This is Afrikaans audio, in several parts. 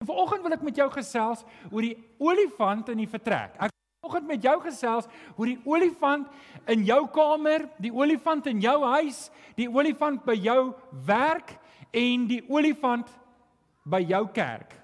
En vanoggend wil ek met jou gesels oor die olifant in die vertrek. Ek vanoggend met jou gesels oor die olifant in jou kamer, die olifant in jou huis, die olifant by jou werk en die olifant by jou kerk.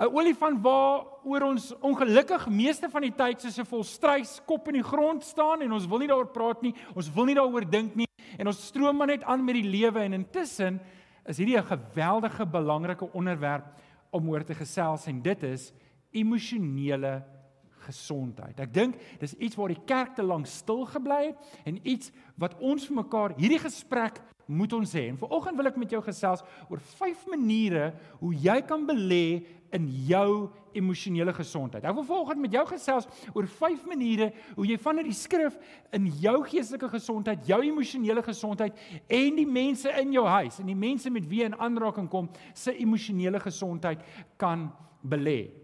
'n Olifant waaroor ons ongelukkig meeste van die tyd soos 'n volstrys kop in die grond staan en ons wil nie daaroor praat nie, ons wil nie daaroor dink nie en ons stroom maar net aan met die lewe en intussen is hierdie 'n geweldige belangrike onderwerp om oor te gesels en dit is emosionele gesondheid. Ek dink dis iets waar die kerk te lank stil gebly het en iets wat ons vir mekaar hierdie gesprek moet ons hê. En vanoggend wil ek met jou gesels oor vyf maniere hoe jy kan belê in jou emosionele gesondheid. Ek wil vanoggend met jou gesels oor vyf maniere hoe jy vanuit die skrif in jou geestelike gesondheid, jou emosionele gesondheid en die mense in jou huis en die mense met wie jy in aanraking kom, se emosionele gesondheid kan belê.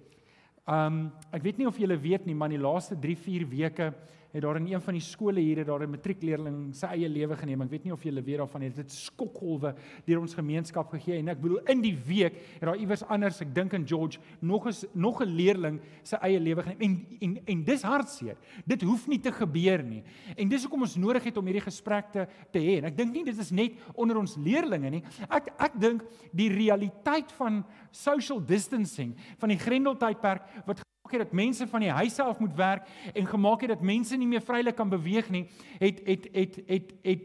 Um ek weet nie of julle weet nie, maar die laaste 3-4 weke het daar in een van die skole hier het daar 'n matriekleerling sy eie lewe geneem. Ek weet nie of julle weet daarvan nie. Dit het skokgolwe deur ons gemeenskap gegee en ek bedoel in die week het daar iewers anders, ek dink in George, nog 'n nog 'n leerling sy eie lewe geneem. En en en dis hartseer. Dit hoef nie te gebeur nie. En dis hoekom ons nodig het om hierdie gesprek te te hê. En ek dink nie dit is net onder ons leerlinge nie. Ek ek dink die realiteit van social distancing van die Grendeltydperk wat gemaak het dat mense van die huis af moet werk en gemaak het dat mense nie meer vrylik kan beweeg nie, het het het het het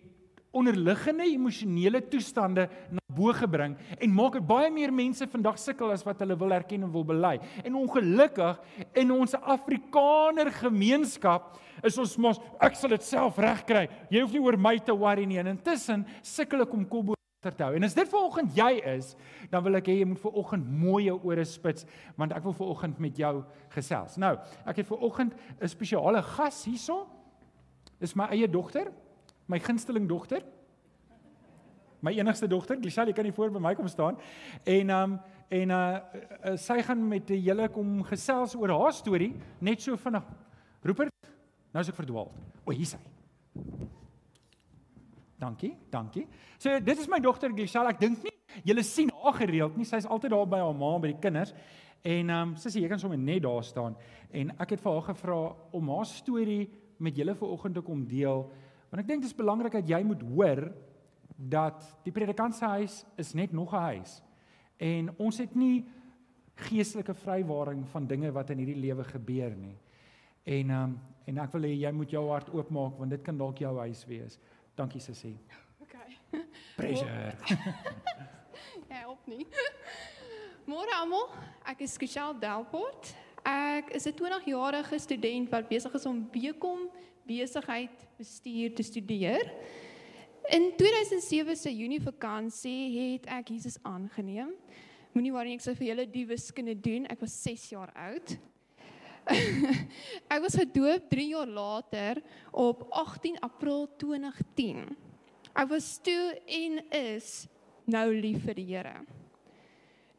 onderliggende emosionele toestande na bo gebring en maak dit baie meer mense vandag sukkel as wat hulle wil erken en wil bely. En ongelukkig in ons Afrikaner gemeenskap is ons mos ek sal dit self regkry. Jy hoef nie oor my te worry nie. En intussen sukkel ek om kop vertel. En as dit vanoggend jy is, dan wil ek hê jy moet vanoggend mooi jou ore spits want ek wil vanoggend met jou gesels. Nou, ek het vanoggend 'n spesiale gas hierso. Dis my eie dogter, my gunsteling dogter. My enigste dogter, Glishal, jy kan hier voor by my kom staan. En um en uh, sy gaan met die hele kom gesels oor haar storie net so vinnig. Rupert, nou is ek verdwaal. O, hier is hy. Dankie, dankie. So dit is my dogter Giselle. Ek dink nie julle sien haar gereeld nie. Sy's altyd daar by haar ma by die kinders. En ehm um, sussie, jy kan sommer net daar staan en ek het vir haar gevra om haar storie met julle vanoggend te kom deel. Want ek dink dit is belangrik dat jy moet hoor dat die predikant se huis is net nog 'n huis. En ons het nie geestelike vrywaring van dinge wat in hierdie lewe gebeur nie. En ehm um, en ek wil hê jy moet jou hart oopmaak want dit kan dalk jou huis wees. Dankie sussie. OK. Pressure. ja, op nie. Môre almal, ek is Skishal Delport. Ek is 'n 20-jarige student wat besig is om BCom besigheid bestuur te studeer. In 2007 se Junie vakansie het ek Jesus aangeneem. Moenie worry ek sou vir julle die wiskunde doen. Ek was 6 jaar oud. ek was gedoop 3 jaar later op 18 April 2010. Ek was toe en is nou lief vir die Here.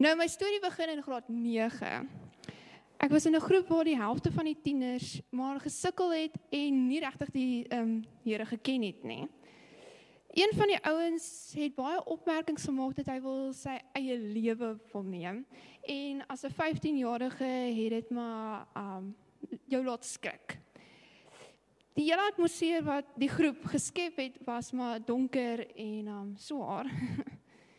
Nou my storie begin in graad 9. Ek was in 'n groep waar die helfte van die tieners maar gesukkel het en nie regtig die ehm um, Here geken het nie. Een van die ouens het baie opmerkings gemaak dat hy wil sy eie lewe wil neem en as 'n 15-jarige het dit maar um jou laat skrik. Die hele atmosfeer wat die groep geskep het was maar donker en um swaar.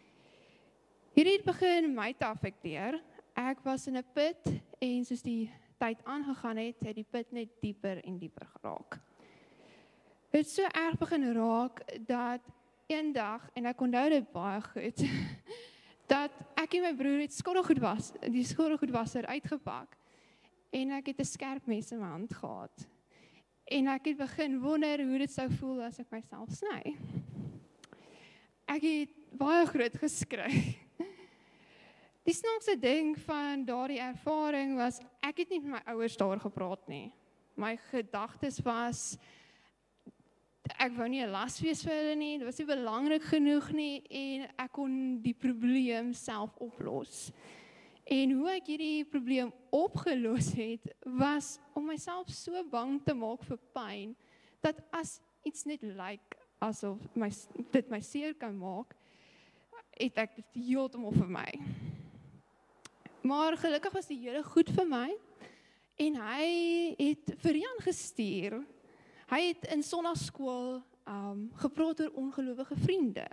Hierdie het begin my te affekteer. Ek was in 'n put en soos die tyd aangegaan het, het die put net dieper en dieper geraak het so erg begin raak dat eendag en ek onthou dit baie goed dat ek en my broer het skottelgoed was die skottelgoedwasser uitgepak en ek het 'n skerp mes in my hand gehad. En ek het begin wonder hoe dit sou voel as ek myself sny. Ek het baie groot geskrik die snaakse ding van daardie ervaring was ek het nie met my ouers daaroor gepraat nie. My gedagtes was ek wou nie 'n las wees vir hulle nie. Dit was nie belangrik genoeg nie en ek kon die probleem self oplos. En hoe ek hierdie probleem opgelos het, was om myself so bang te maak vir pyn dat as iets net lyk like, asof my dit my seer kan maak, het ek dit heeltemal vir my. Maar gelukkig was die Here goed vir my en hy het vir Jan gestuur. Hy het in sonnaarskool um gepraat oor ongelowige vriende.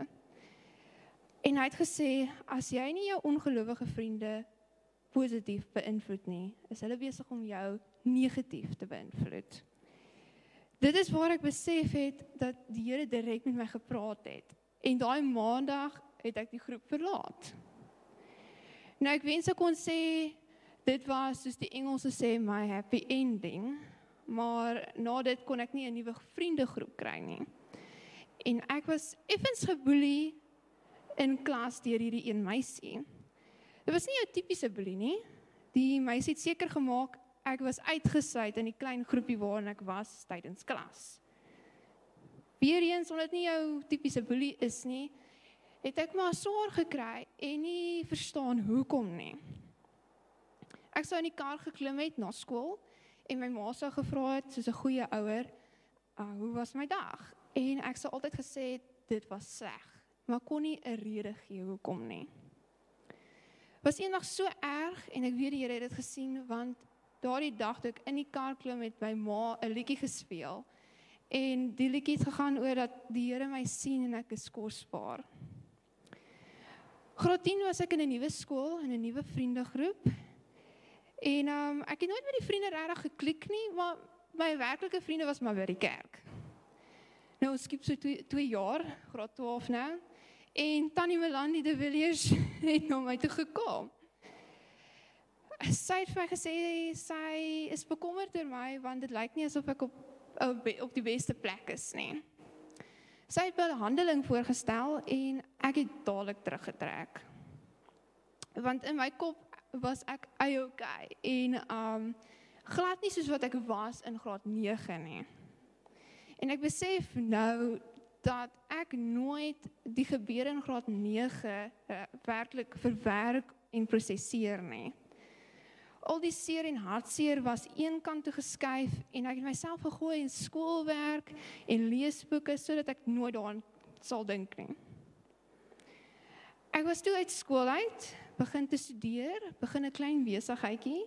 En hy het gesê as jy nie jou ongelowige vriende positief beïnvloed nie, is hulle besig om jou negatief te beïnvloed. Dit is waar ek besef het dat die Here direk met my gepraat het. En daai maandag het ek die groep verlaat. Nou ek wens ek kon sê dit was soos die Engelse sê my happy ending, maar na dit kon ek nie 'n nuwe vriendegroep kry nie. En ek was effens geboelie in klas deur hierdie een meisie. Dit was nie 'n tipiese boelie nie. Die meisie het seker gemaak ek was uitgesluit in die klein groepie waarin ek was tydens klas. Weereens omdat dit nie jou tipiese boelie is nie, het ek maar swaar gekry en nie verstaan hoekom nie. Ek sou in die kar geklim het na skool en my ma sou gevra het soos 'n goeie ouer, uh, "Hoe was my dag?" En ek sou altyd gesê het dit was sleg, maar kon nie 'n rede gee hoekom nie. Was eendag so erg en ek weet die Here het dit gesien want daardie dag toe ek in die kar klim met my ma 'n liedjie gespeel. En die liedjie het gegaan oor dat die Here my sien en ek is kosbaar. Graad 10 was ek in 'n nuwe skool en 'n nuwe vriendegroep. En um ek het nooit met die vriende regtig geklik nie, maar my werklike vriende was maar by die kerk. Nou ons skiep so 2 jaar, graad 12 nou. En Tannie Melanie de Villiers het na my toe gekom sy het vir my gesê sy is bekommerd oor my want dit lyk nie asof ek op op die beste plek is nie. Sy het 'n handeling voorgestel en ek het dadelik teruggetrek. Want in my kop was ek okay en um glad nie soos wat ek was in graad 9 nie. En ek besef nou dat ek nooit die gebeure in graad 9 uh, eh, werklik verwerk en prosesseer nie al die seer en hartseer was een kant toe geskuif en ek het myself gegooi in skoolwerk en leesboeke sodat ek nooit daaraan sal dink nie. Ek was toe uit skool uit, begin te studeer, begin 'n klein besigheidjie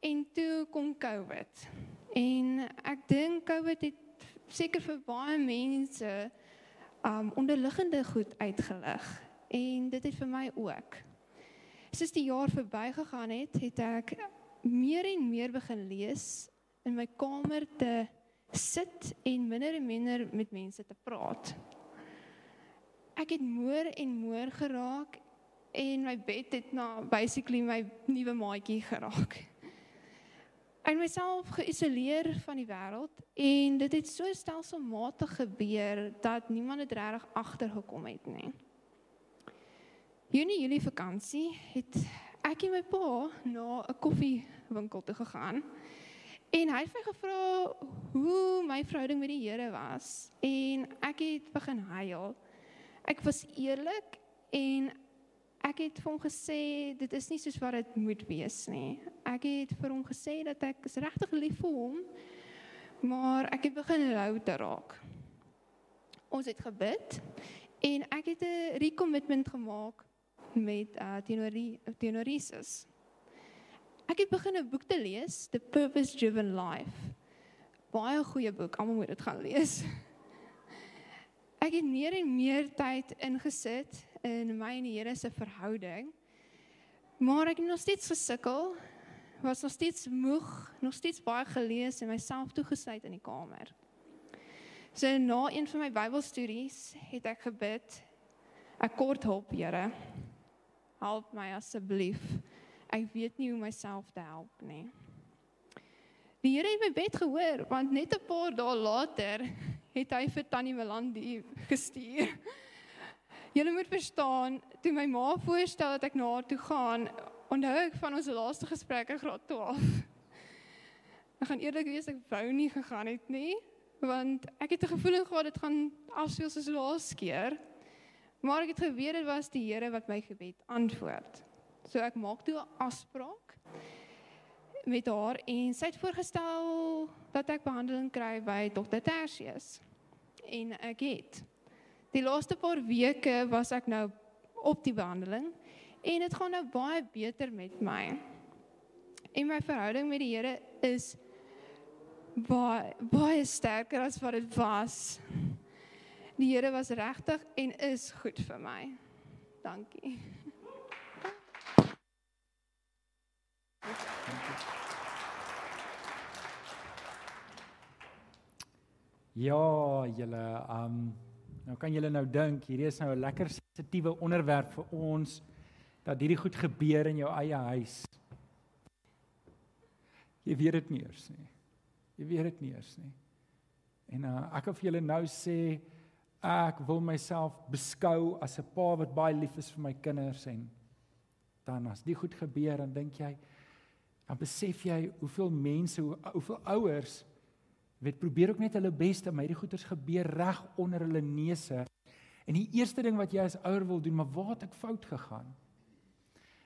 en toe kom COVID. En ek dink COVID het seker vir baie mense um onderliggende goed uitgelig en dit het vir my ook soos die jaar verbygegaan het, het ek meer en meer begin lees in my kamer te sit en minder en minder met mense te praat. Ek het moer en moer geraak en my bed het na basically my nuwe maatjie geraak. En myself geïsoleer van die wêreld en dit het so stelselmatig gebeur dat niemand dit regtig agtergekom het nie. Junie Julie vakansie het ek en my pa na 'n koffiewinkel toe gegaan. En hy het my gevra hoe my verhouding met die Here was en ek het begin huil. Ek was eerlik en ek het vir hom gesê dit is nie soos wat dit moet wees nie. Ek het vir hom gesê dat ek is regtig lief vir hom, maar ek het begin rou te raak. Ons het gebid en ek het 'n recommitment gemaak met uh, teenoor teenoor Jesus. Ek het begin 'n boek te lees, The Purpose Driven Life. Baie goeie boek, almal moet dit gaan lees. Ek het meer en meer tyd ingesit in my en die Here se verhouding. Maar ek het nog steeds gesukkel. Was nog steeds moeg, nog steeds baie gelees en myself toegesluit in die kamer. So na een van my Bybelstudies het ek gebid, 'n kort hulp, Here help my asseblief. Ek weet nie hoe myself te help nie. Die Here het my bed gehoor want net 'n paar dae later het hy vir Tannie Melandi gestuur. Julle moet verstaan, toe my ma voorstel dat ek na haar toe gaan, onthou ek van ons laaste gesprek in graad 12. Ek gaan eerlik wees, ek wou nie gegaan het nie, want ek het 'n gevoel gehad dit gaan afspeel soos laas keer. Maar ek het geweet dit was die Here wat my gebed antwoord. So ek maak toe 'n afspraak met haar en sy het voorgestel dat ek behandeling kry by Dr. Tertius. En ek het die laaste paar weke was ek nou op die behandeling En dit gaan nou baie beter met my. En my verhouding met die Here is baie baie sterker as wat dit was. Die Here was regtig en is goed vir my. Dankie. Ja, julle, um nou kan julle nou dink, hierdie is nou 'n lekker sensitiewe onderwerp vir ons dat hierdie goed gebeur in jou eie huis. Jy weet dit nie eers nie. Jy weet dit nie eers nie. En uh, ek wil vir julle nou sê ek wil myself beskou as 'n pa wat baie lief is vir my kinders en dan as dit goed gebeur dan dink jy dan besef jy hoeveel mense hoe, hoeveel ouers weet probeer ook net hulle bes te maar hierdie goeters gebeur reg onder hulle neuse en die eerste ding wat jy as ouer wil doen maar waar het ek fout gegaan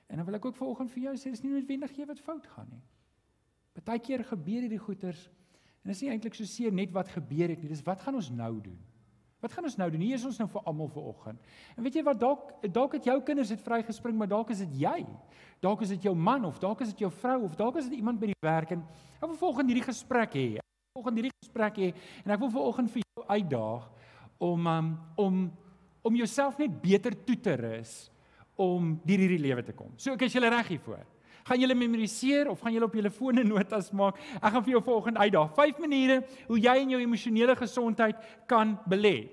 en dan wil ek ook vanoggend vir jou sê dis nie noodwendig jy wat fout gaan nie Partykeer gebeur hierdie goeters en is nie eintlik so seer net wat gebeur het nie, dis wat gaan ons nou doen? Wat gaan ons nou doen? Hier is ons nou vir almal vir oggend. En weet jy wat dalk dalk het jou kinders het vrygespring, maar dalk is dit jy. Dalk is dit jou man of dalk is dit jou vrou of dalk is dit iemand by die werk en ek wil volgens hierdie gesprek hê. Volgens hierdie gesprek hê en ek wil vanoggend vir jou uitdaag om um, om om jouself net beter toe te rus om deur hierdie lewe te kom. So ek is julle reg hiervoor. Gaan julle memoriseer of gaan julle op julle fone notas maak? Ek gaan vir jou vanoggend uitdaag. 5 maniere hoe jy in jou emosionele gesondheid kan belê.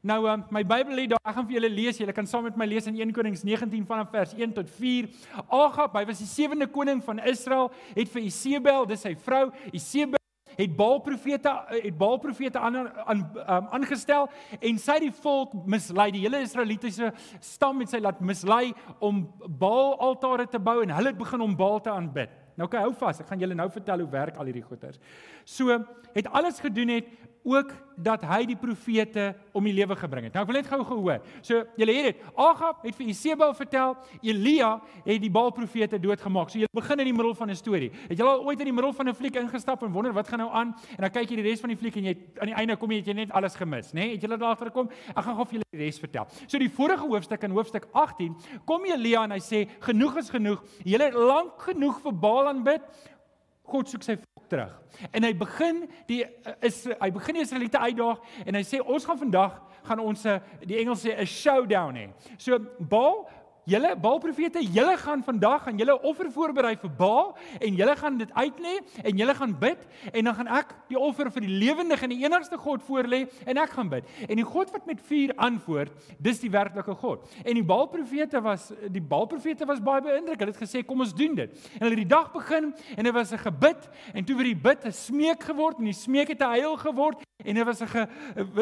Nou um, my Bybel lê daar. Ek gaan vir julle lees. Julle kan saam met my lees in 1 Konings 19 vanaf vers 1 tot 4. Agab, hy was die sewende koning van Israel, het vir Isebel, dis sy vrou, Isebel het Baal profete het Baal profete aan aan um, aangestel en sy die volk mislei die hele Israelitiese stam het sy laat mislei om Baal altare te bou en hulle het begin om Baal te aanbid. Nou okay, hou vas, ek gaan julle nou vertel hoe werk al hierdie goeters. So het alles gedoen het ook dat hy die profete om die lewe gebring het. Nou ek wil net gou gehoor. So julle het dit. Agab het vir Isebel vertel, Elia het die Baal profete doodgemaak. So jy begin in die middel van 'n storie. Het jy al ooit in die middel van 'n fliek ingestap en wonder wat gaan nou aan en dan kyk jy die res van die fliek en jy aan die einde kom jy het jy net alles gemis, né? Nee? Het jy dit agter gekom? Ek gaan gou vir julle die res vertel. So die vorige hoofstuk in hoofstuk 18 kom Elia en hy sê genoeg is genoeg. Julle het lank genoeg vir Baal aanbid. God soek sy terug. En hy begin die is hy begin die Israeliete uitdaag en hy sê ons gaan vandag gaan ons die Engels sê 'n showdown hê. So Baal Julle Baalprofete, julle gaan vandag gaan julle offer voorberei vir Baal en julle gaan dit uitlê en julle gaan bid en dan gaan ek die offer vir die lewendige en die enigste God voorlê en ek gaan bid. En die God wat met vuur antwoord, dis die werklike God. En die Baalprofete was die Baalprofete was baie beïndruk. Hulle het gesê kom ons doen dit. En hulle het die dag begin en dit was 'n gebid en toe weer die bid 'n smeek geword en die smeek het 'n huil geword en dit was 'n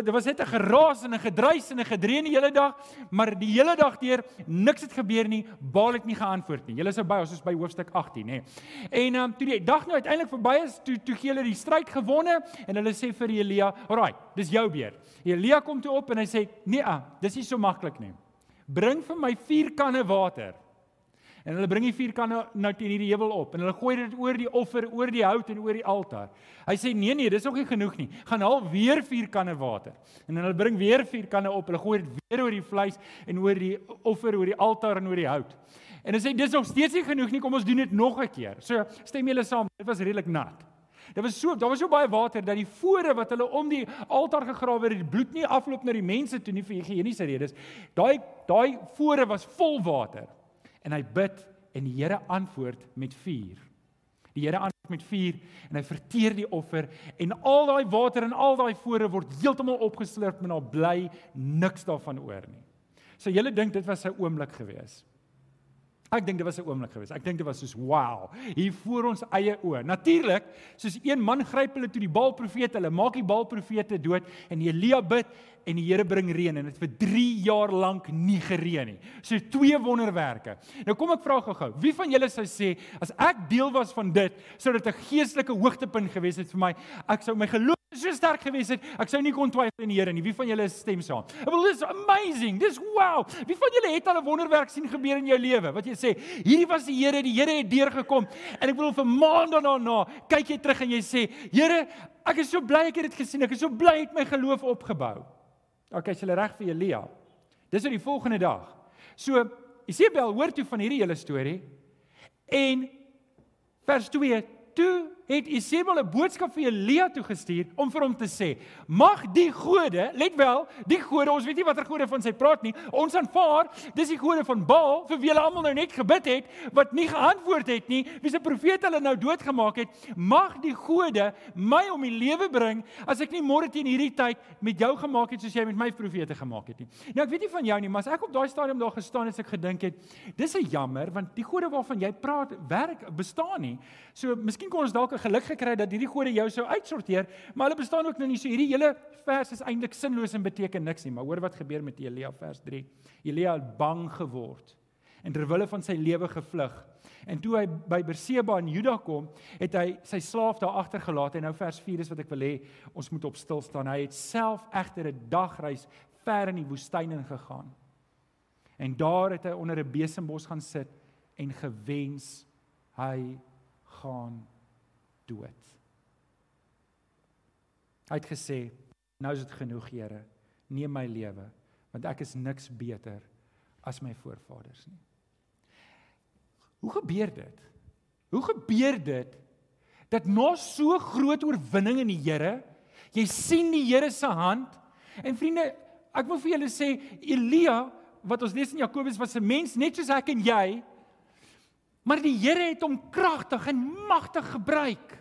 dit was net 'n geraas en 'n gedruis en 'n gedreun die hele dag, maar die hele dag deur niks het gebeur nie. Baal het nie geantwoord nie. Julle is by ons is by hoofstuk 18, nê. En um, toe die dag nou uiteindelik verby is, toe toe gee hulle die stryd gewonne en hulle sê vir Elia, "Alraai, dis jou beurt." Elia kom toe op en hy sê, "Nee, ah, dis nie so maklik nie. Bring vir my 4 kanne water." En hulle bring die vier kanne nou teen hierdie heuwel op en hulle gooi dit oor die offer, oor die hout en oor die altaar. Hy sê nee nee, dis nog nie genoeg nie. Gaan haal weer vier kanne water. En hulle bring weer vier kanne op. Hulle gooi dit weer oor die vleis en oor die offer, oor die altaar en oor die hout. En hulle sê dis nog steeds nie genoeg nie. Kom ons doen dit nog 'n keer. So stem julle saam. Dit was redelik nat. Dit was so, daar was so baie water dat die fore wat hulle om die altaar gegrawe het, die bloed nie afloop na die mense toe nie vir higiëniese redes. Daai daai fore was vol water en hy bid en die Here antwoord met vuur. Die Here antwoord met vuur en hy verteer die offer en al daai water en al daai fore word heeltemal opgeslurp en daar bly niks daarvan oor nie. So julle dink dit was 'n oomblik gewees. Ek dink dit was 'n oomblik gewees. Ek dink dit was soos wow, hier voor ons eie oë. Natuurlik, soos een man gryp hulle toe die Baal profete, hulle maak die Baal profete dood en Elia bid en die Here bring reën en dit vir 3 jaar lank nie gereën nie. So twee wonderwerke. Nou kom ek vra gou-gou, wie van julle sou sê as ek deel was van dit, sou dit 'n geestelike hoogtepunt gewees het vir my? Ek sou my geloof so sterk gewees het, ek sou nie kon twyfel in die Here nie. Wie van julle stem saam? Ek bedoel dis amazing. Dis wow. Wie van julle het al 'n wonderwerk sien gebeur in jou lewe? Wat jy sê, hierdie was die Here, die Here het deurgekom. En ek bedoel vir maande daarna, kyk jy terug en jy sê, Here, ek is so bly ek het dit gesien. Ek is so bly het my geloof opgebou. OK, is hulle reg vir Elia? Dis op die volgende dag. So Isebel hoor toe van hierdie hele storie en vers 2 toe het Isebel 'n boodskap vir Elia toe gestuur om vir hom te sê: "Mag die gode, let wel, die gode, ons weet nie watter gode van sy praat nie. Ons aanvaar, dis die gode van Baal vir wie hulle almal nou net gebid het wat nie geantwoord het nie, wie se profete hulle nou doodgemaak het. Mag die gode my om die lewe bring as ek nie môre teen hierdie tyd met jou gemaak het soos jy met my profete gemaak het nie." Nou ek weet nie van jou nie, maar as ek op daai stadium daar gestaan het, ek gedink het, dis 'n jammer want die gode waarvan jy praat werk bestaan nie. So miskien kon ons dalk geluk gekry dat hierdie gode jou sou uitsorteer, maar hulle bestaan ook nou nie. So hierdie hele vers is eintlik sinloos en beteken niks nie. Maar hoor wat gebeur met Elia vers 3. Elia het bang geword en terwyl hy van sy lewe gevlug. En toe hy by Berseba in Juda kom, het hy sy slaaf daar agtergelaat en nou vers 4 is wat ek wil hê ons moet op stil staan. Hy het self egter 'n dagreis ver in die woestyn ingegaan. En daar het hy onder 'n besembos gaan sit en gewens hy gaan dood. Hy het gesê, nou is dit genoeg, Here. Neem my lewe, want ek is niks beter as my voorvaders nie. Hoe gebeur dit? Hoe gebeur dit dat na so groot oorwinning in die Here, jy sien die Here se hand en vriende, ek wil vir julle sê Elia wat ons lees in Jakobus was 'n mens net soos ek en jy, maar die Here het hom kragtig en magtig gebruik.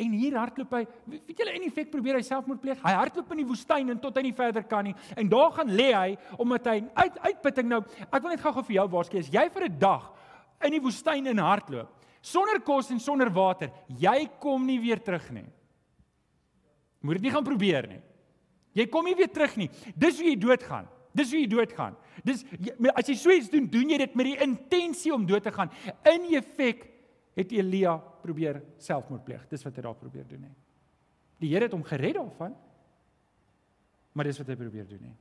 En hier hardloop hy, weet julle in effek probeer hy selfmoord pleeg. Hy hardloop in die woestyn en tot hy nie verder kan nie. En daar gaan lê hy omdat hy uit uitputting nou. Ek wil net gou-gou vir jou waarsku, as jy vir 'n dag in die woestyn in hardloop sonder kos en sonder water, jy kom nie weer terug nie. Moet dit nie gaan probeer nie. Jy kom nie weer terug nie. Dis hoe jy doodgaan. Dis hoe jy doodgaan. Dis as jy so iets doen, doen jy dit met die intensie om dood te gaan. In effek het Elia probeer selfmoord pleeg. Dis wat hy daar probeer doen hè. Die Here het hom gered daarvan. Maar dis wat hy probeer doen hè.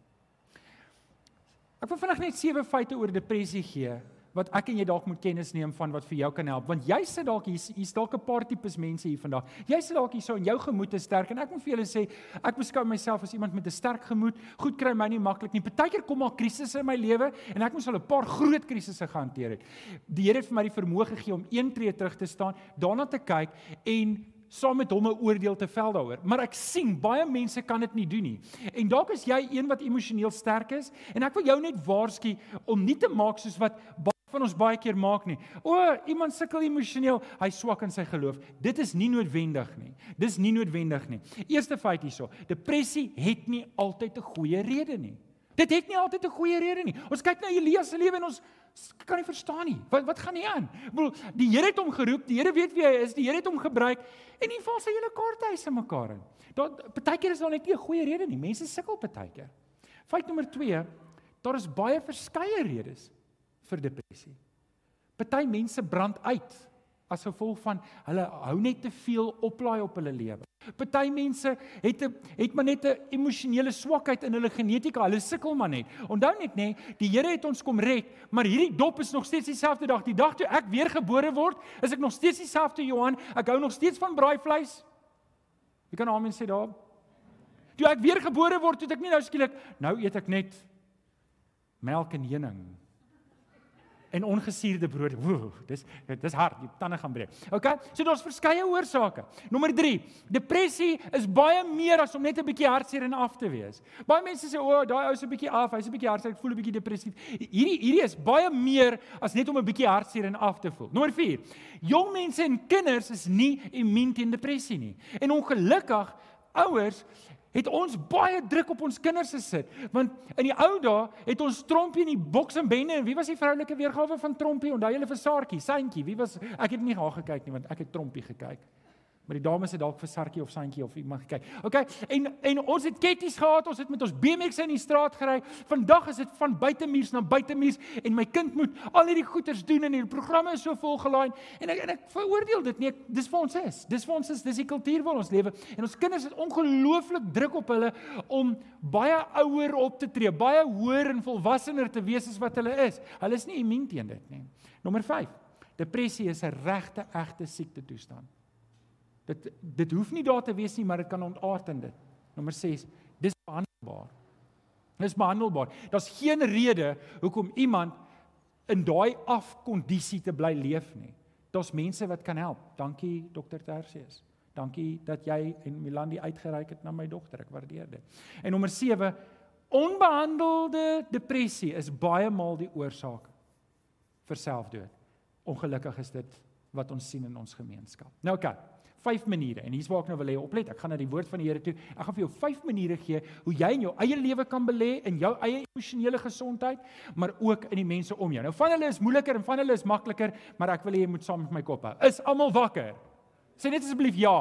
Ek wil vanaand net sewe feite oor depressie gee wat ek en jy dalk moet kennis neem van wat vir jou kan help want jy sit dalk hier hier's dalk 'n paar tipes mense hier vandag. Jy sit dalk hier so en jou gemoed is sterk en ek moet vir julle sê ek beskou myself as iemand met 'n sterk gemoed. Goed kry my nie maklik nie. Partykeer kom maar krisisse in my lewe en ek moes al 'n paar groot krisisse gehanteer het. Die Here het vir my die vermoë gegee om een tree terug te staan, daarna te kyk en saam met hom 'n oordeel te vel daaroor. Maar ek sien baie mense kan dit nie doen nie. En dalk is jy een wat emosioneel sterk is en ek wil jou net waarsku om nie te maak soos wat van ons baie keer maak nie. O, iemand sukkel emosioneel, hy swak in sy geloof. Dit is nie noodwendig nie. Dis nie noodwendig nie. Eerste feit hierso, depressie het nie altyd 'n goeie rede nie. Dit het nie altyd 'n goeie rede nie. Ons kyk na Elia se lewe en ons kan nie verstaan nie. Wat wat gaan nie aan? Ek bedoel, die Here het hom geroep, die Here weet wie hy is, die Here het hom gebruik en hy val sy hele kaarthuis in mekaar in. Daar partykeer is daar net nie 'n goeie rede nie. Mense sukkel partykeer. Feit nommer 2, daar is baie verskeie redes vir depressie. Party mense brand uit as gevolg van hulle hou net te veel oplaai op hulle lewe. Party mense het 'n het maar net 'n emosionele swakheid in hulle genetika. Hulle sukkel maar net. Onthou net nê, die Here het ons kom red, maar hierdie dop is nog steeds dieselfde dag. Die dag toe ek weer gebore word, is ek nog steeds dieselfde Johan. Ek hou nog steeds van braaivleis. Jy kan amen sê daar. Toe ek weer gebore word, het ek nie nou skielik nou eet ek net melk en heuning en ongesuurde brood. Woe, dis dis hard, die tande gaan breek. OK? So daar's verskeie oorsake. Nommer 3, depressie is baie meer as om net 'n bietjie hartseer en af te wees. Baie mense sê o, oh, daai ou is 'n bietjie af, hy's 'n bietjie hartseer, ek voel 'n bietjie depressief. Hierdie hierdie is baie meer as net om 'n bietjie hartseer en af te voel. Nommer 4, jong mense en kinders is nie immuun teen depressie nie. En ongelukkig ouers het ons baie druk op ons kinders gesit want in die ou dae het ons trompie in die boks en bende en wie was die vroulike weergawe van trompie? Onthou julle vir Saartjie Santjie wie was ek het nie haar gekyk nie want ek het trompie gekyk Maar die dames het dalk vir Sartjie of Santjie of iemand gekyk. OK. En en ons het ketties gehad, ons het met ons BMX in die straat gery. Vandag is dit van buitemuurs na buitemuurs en my kind moet al hierdie goeders doen en die programme is so volgelaai en ek en ek veroordeel dit nie. Dis vir ons is. Dis vir ons is dis die kultuur waarin ons lewe. En ons kinders het ongelooflik druk op hulle om baie ouer op te tree, baie hoër en volwassener te wees as wat hulle is. Hulle is nie immuun teen dit nie. Nommer 5. Depressie is 'n regte egte siekte toestand. Dit dit hoef nie daar te wees nie, maar dit kan ontaard in dit. Nommer 6, dis behandelbaar. Dis behandelbaar. Daar's geen rede hoekom iemand in daai afkondisie te bly leef nie. Daar's mense wat kan help. Dankie Dr. Tersius. Dankie dat jy en Milandi uitgereik het na my dogter. Ek waardeer dit. En nommer 7, onbehandelde depressie is baie maal die oorsaak vir selfdood. Ongelukkig is dit wat ons sien in ons gemeenskap. Nou oké. Okay vyf maniere en hier's waar ek nou wil hê oplet. Ek gaan na die woord van die Here toe. Ek gaan vir jou vyf maniere gee hoe jy in jou eie lewe kan belê in jou eie emosionele gesondheid, maar ook in die mense om jou. Nou van hulle is moeiliker en van hulle is makliker, maar ek wil hê jy moet saam met my kop hou. Is almal wakker? Sê net asseblief ja.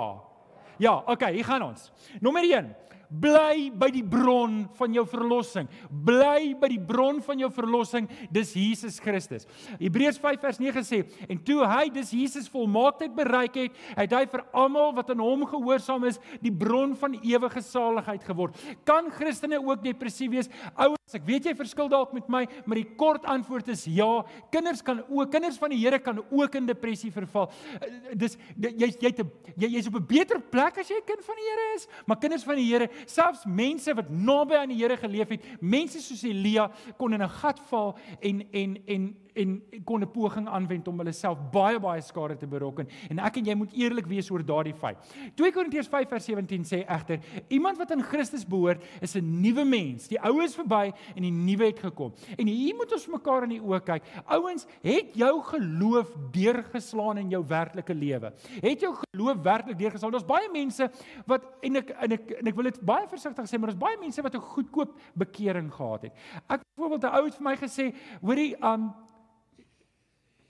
Ja, okay, hier gaan ons. Nommer 1. Bly by die bron van jou verlossing. Bly by die bron van jou verlossing, dis Jesus Christus. Hebreërs 5 vers 9 sê, en toe hy dis Jesus volmaaktheid bereik het, het hy vir almal wat aan hom gehoorsaam is, die bron van ewige saligheid geword. Kan Christene ook depressief wees? Ouers, ek weet jy verskil dalk met my, maar die kort antwoord is ja. Kinders kan ook, kinders van die Here kan ook in depressie verval. Dis jy jy jy jy's op 'n beter plek as jy 'n kind van die Here is, maar kinders van die Here selfs mense wat naby aan die Here geleef het, mense soos Elia kon in 'n gat val en en en en kon 'n poging aanwend om hulle self baie baie skade te berokken en ek en jy moet eerlik wees oor daardie feit. 2 Korintiërs 5 vers 17 sê egter iemand wat aan Christus behoort is 'n nuwe mens. Die ou is verby en die nuwe het gekom. En hier moet ons mekaar in die oë kyk. Ouens, het jou geloof deurgeslaan in jou werklike lewe? Het jou geloof werklik deurgeslaan? Daar's baie mense wat en ek en ek en ek wil dit baie versigtig sê, maar daar's baie mense wat 'n goedkoop bekering gehad het. Ek byvoorbeeld 'n ou het vir my gesê, hoorie, um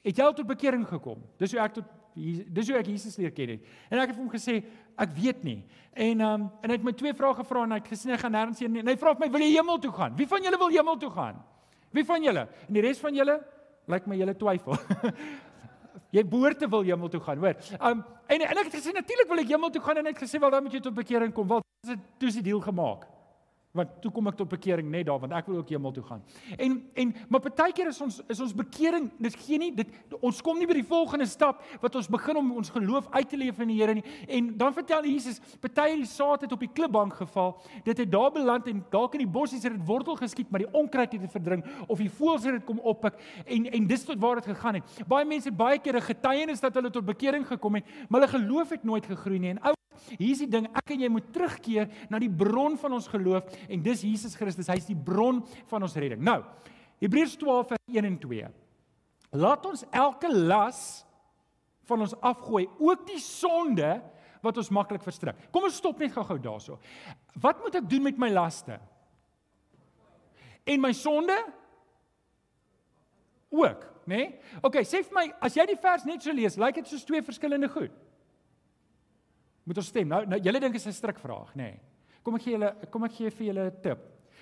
het jy al tot bekering gekom? Dis hoe ek tot dis hoe ek Jesus leer ken het. En ek het vir hom gesê, ek weet nie. En um en hy het my twee vrae gevra en hy het gesê hy gaan nêrens heen nie. En hy vra my, "Wil jy hemel toe gaan? Wie van julle wil hemel toe gaan? Wie van julle? En die res van julle lyk my julle twyfel." jy behoort te wil hemel toe gaan, hoor. Um en en ek het gesê natuurlik wil ek hemel toe gaan en hy het gesê wel dan moet jy tot bekering kom. Wel, dis 'n toets die deal gemaak want toe kom ek tot bekering net daar want ek wil ook hemel toe gaan. En en maar partykeer is ons is ons bekering dit gee nie dit ons kom nie by die volgende stap wat ons begin om ons geloof uit te leef in die Here nie. En dan vertel Jesus party die saad het op die klipbank geval. Dit het daar beland en dalk in die bossies het dit wortel geskiet maar die onkruid het dit verdring of die voëls het dit kom oppik en en dis tot waar dit gegaan het. Baie mense baie keer 'n getuienis dat hulle tot bekering gekom het, maar hulle geloof het nooit gegroei nie. En ou Hier is die ding, ek en jy moet terugkeer na die bron van ons geloof en dis Jesus Christus. Hy's die bron van ons redding. Nou, Hebreërs 12 vers 1 en 2. Laat ons elke las van ons afgooi, ook die sonde wat ons maklik verstrik. Kom ons stop net gou-gou daarso. Wat moet ek doen met my laste? En my sonde? Ook, né? Nee? OK, sê vir my, as jy die vers net so lees, lyk dit soos twee verskillende goed. Moet ons stem. Nou, nou julle dink dit is 'n strikvraag, nê? Nee. Kom ek gee julle kom ek gee vir julle 'n tip.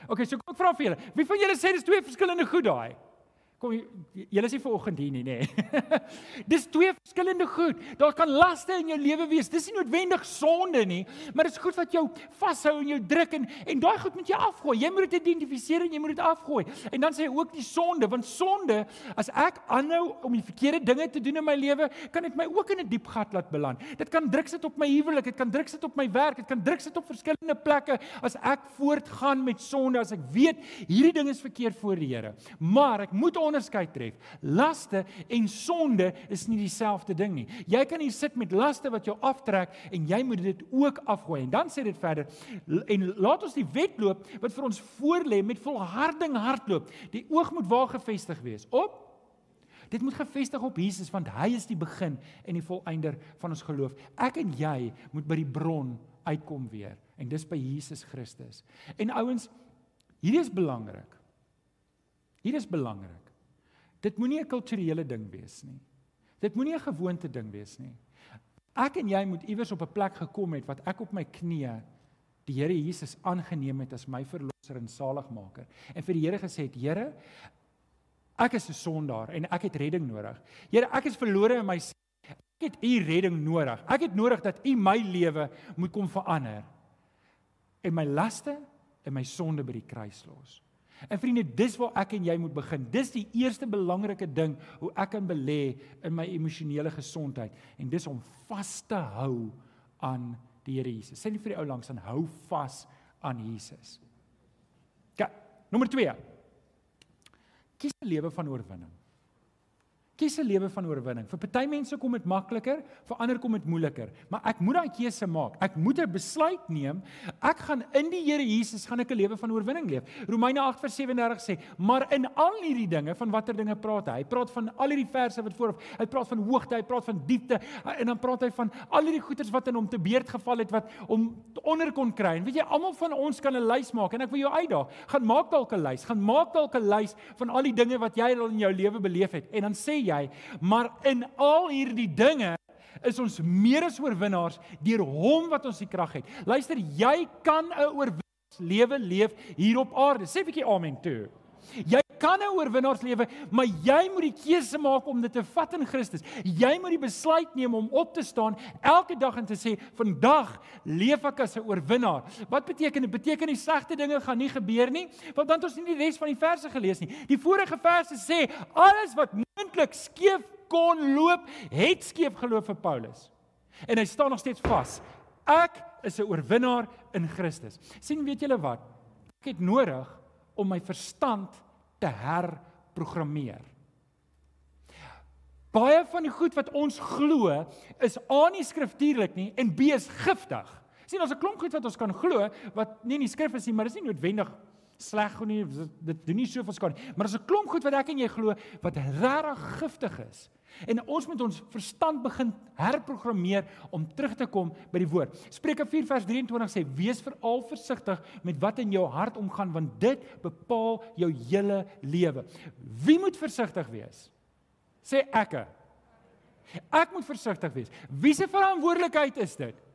Okay, so kom ek vra vir julle. Wie van julle sê dis twee verskillende goed daai? Kom julle is nie vanoggend hier nie nê. Nee. Dis twee verskillende goed. Daar kan laste in jou lewe wees. Dis nie noodwendig sonde nie, maar dit is goed wat jou vashou en jou druk en en daai goed moet jy afgooi. Jy moet dit identifiseer en jy moet dit afgooi. En dan sê hy ook die sonde, want sonde as ek aanhou om die verkeerde dinge te doen in my lewe, kan dit my ook in 'n diep gat laat beland. Dit kan druk sit op my huwelik, dit kan druk sit op my werk, dit kan druk sit op verskillende plekke as ek voortgaan met sonde, as ek weet hierdie ding is verkeerd voor die Here. Maar ek moet onderskeid tref. Laste en sonde is nie dieselfde ding nie. Jy kan hier sit met laste wat jou aftrek en jy moet dit ook afgooi. En dan sê dit verder en laat ons die wedloop wat vir ons voorlê met volharding hardloop. Die oog moet waar gefestig wees? Op Dit moet gefestig op Jesus want hy is die begin en die volëinder van ons geloof. Ek en jy moet by die bron uitkom weer en dis by Jesus Christus. En ouens, hierdie is belangrik. Hier is belangrik. Dit moenie 'n kulturele ding wees nie. Dit moenie 'n gewoonte ding wees nie. Ek en jy moet iewers op 'n plek gekom het wat ek op my knieë die Here Jesus aangeneem het as my verlosser en saligmaker en vir die Here gesê het: "Here, ek is 'n sondaar en ek het redding nodig. Here, ek is verlore in my ek het u redding nodig. Ek het nodig dat u my lewe moet kom verander en my laste en my sonde by die kruis los." En vriende, dis waar ek en jy moet begin. Dis die eerste belangrike ding hoe ek kan belê in my emosionele gesondheid en dis om vas te hou aan die Here Jesus. Sê nie vir die ou langs aan hou vas aan Jesus. Ja, Nommer 2. Kies 'n lewe van oorwinning. Kies 'n lewe van oorwinning. Vir party mense kom dit makliker, vir ander kom dit moeiliker, maar ek moet daai keuse maak. Ek moet 'n besluit neem. Ek gaan in die Here Jesus gaan ek 'n lewe van oorwinning leef. Romeine 8:37 sê, "Maar in al hierdie dinge, van watter dinge praat hy? Hy praat van al hierdie verse wat voorop. Hy praat van hoogte, hy praat van diepte en dan praat hy van al hierdie goeters wat in hom te beerd geval het wat hom onder kon kry. En weet jy, almal van ons kan 'n lys maak en ek wil jou uitdaag. Gaan maak dalk 'n lys. Gaan maak dalk 'n lys van al die dinge wat jy al in jou lewe beleef het en dan sê jy, maar in al hierdie dinge is ons meer as oorwinnaars deur hom wat ons die krag het. Luister, jy kan 'n oorwinningslewe leef hier op aarde. Sê 'n bietjie amen toe. Jy kan 'n oorwinnaarslewe, maar jy moet die keuse maak om dit te vat in Christus. Jy moet die besluit neem om op te staan elke dag en te sê, "Vandag leef ek as 'n oorwinnaar." Wat beteken dit? Beteken die slegte dinge gaan nie gebeur nie? Want dan het ons nie die res van die verse gelees nie. Die vorige verse sê, alles wat moontlik skeef kon loop, het skeef geloop vir Paulus. En hy staan nog steeds vas. Ek is 'n oorwinnaar in Christus. sien weet julle wat? Ek het nodig om my verstand te herprogrammeer. Baie van die goed wat ons glo is A nie skriftuurlik nie en B is giftig. Sien ons 'n klomp goed wat ons kan glo wat nie in die skrif is nie, maar dis nie noodwendig sleg nie dit doen nie soveel skade nie. Maar as 'n klomp goed wat ek en jy glo wat regtig giftig is. En ons moet ons verstand begin herprogrammeer om terug te kom by die woord. Spreuke 4 vers 23 sê: "Wees veral versigtig met wat in jou hart omgaan, want dit bepaal jou hele lewe." Wie moet versigtig wees? Sê ekke. Ek moet versigtig wees. Wie se verantwoordelikheid is dit?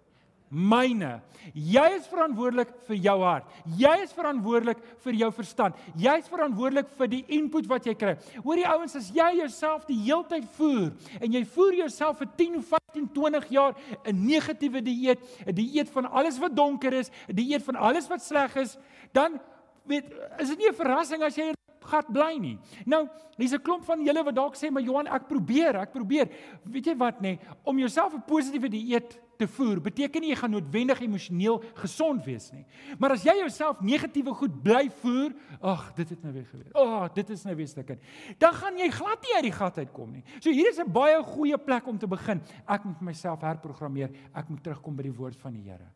Myne. Jy is verantwoordelik vir jou hart. Jy is verantwoordelik vir jou verstand. Jy is verantwoordelik vir die input wat jy kry. Hoor die ouens as jy jouself die heeltyd voer en jy voer jouself vir 10, 15, 20 jaar 'n negatiewe dieet, 'n dieet van alles wat donker is, 'n dieet van alles wat sleg is, dan weet is dit nie 'n verrassing as jy in gat bly nie. Nou, hier's 'n klomp van julle wat dalk sê, "Maar Johan, ek probeer, ek probeer." Weet jy wat nê, om jouself 'n positiewe dieet te voer beteken nie jy gaan noodwendig emosioneel gesond wees nie. Maar as jy jouself negatiewe goed bly voer, ag, dit het nou weer gebeur. Ag, oh, dit is nou weer stukkend. Dan gaan jy glad nie uit die gat uitkom nie. So hier is 'n baie goeie plek om te begin. Ek moet myself herprogrammeer. Ek moet terugkom by die woord van die Here.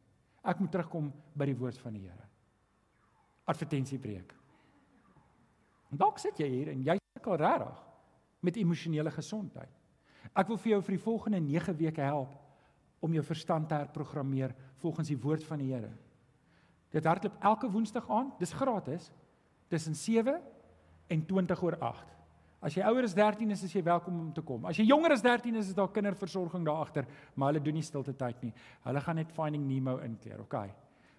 Ek moet terugkom by die woord van die Here. Advertensiebreek. Dalk sit jy hier en jy sukkel regtig met emosionele gesondheid. Ek wil vir jou vir die volgende 9 weke help om jou verstand te herprogrammeer volgens die woord van die Here. Dit hardloop elke woensdag aan, dis gratis. Tussen 7 en 20 oor 8. As jy ouer as 13 is, is jy welkom om te kom. As jy jonger as 13 is, is daar kinderversorging daar agter, maar hulle doen nie stilte tyd nie. Hulle gaan net Finding Nemo inkleer, okay?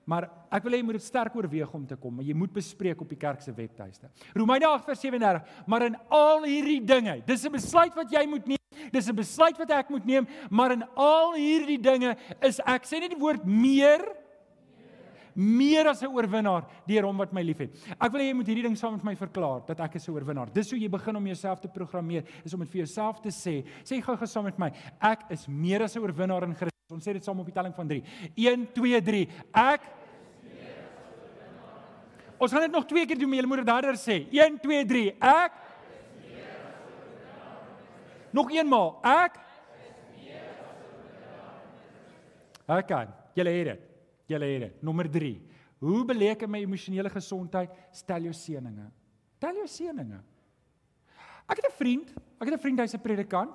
Maar ek wil hê jy moet dit sterk oorweeg om te kom, maar jy moet bespreek op die kerk se webtuiste. Romeine 8:37, maar in al hierdie dinge, dis 'n besluit wat jy moet neem Dis 'n besluit wat ek moet neem, maar in al hierdie dinge is ek sê nie die woord meer meer as 'n oorwinnaar deur hom wat my liefhet. Ek wil hê jy moet hierdie ding saam met my verklaar dat ek is 'n oorwinnaar. Dis hoe jy begin om jouself te programmeer, is om dit vir jouself te sê. Sê gou-gou saam met my, ek is meer as 'n oorwinnaar in Christus. Ons sê dit saam op die telling van 3. 1 2 3. Ek Ons gaan dit nog twee keer doen, maar jy moet dit harder sê. 1 2 3. Ek Nog eenmaal, ek OK, julle het dit. Julle het dit. Nommer 3. Hoe beleek ek my emosionele gesondheid? Stel jou seëninge. Tel jou seëninge. Ek het 'n vriend, ek het 'n vriend hy's 'n predikant.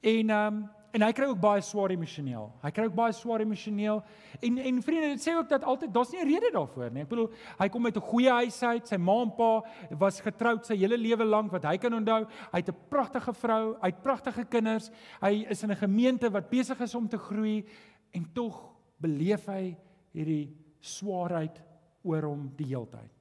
En ehm um, En hy kry ook baie swaar emosioneel. Hy kry ook baie swaar emosioneel. En en vriende, dit sê ook dat altyd daar's nie 'n rede daarvoor nie. Ek bedoel, hy kom uit 'n goeie huis uit. Sy ma en pa was getroud sy hele lewe lank wat hy kan onthou. Hy het 'n pragtige vrou, hy het pragtige kinders. Hy is in 'n gemeente wat besig is om te groei en tog beleef hy hierdie swaarheid oor hom die hele tyd.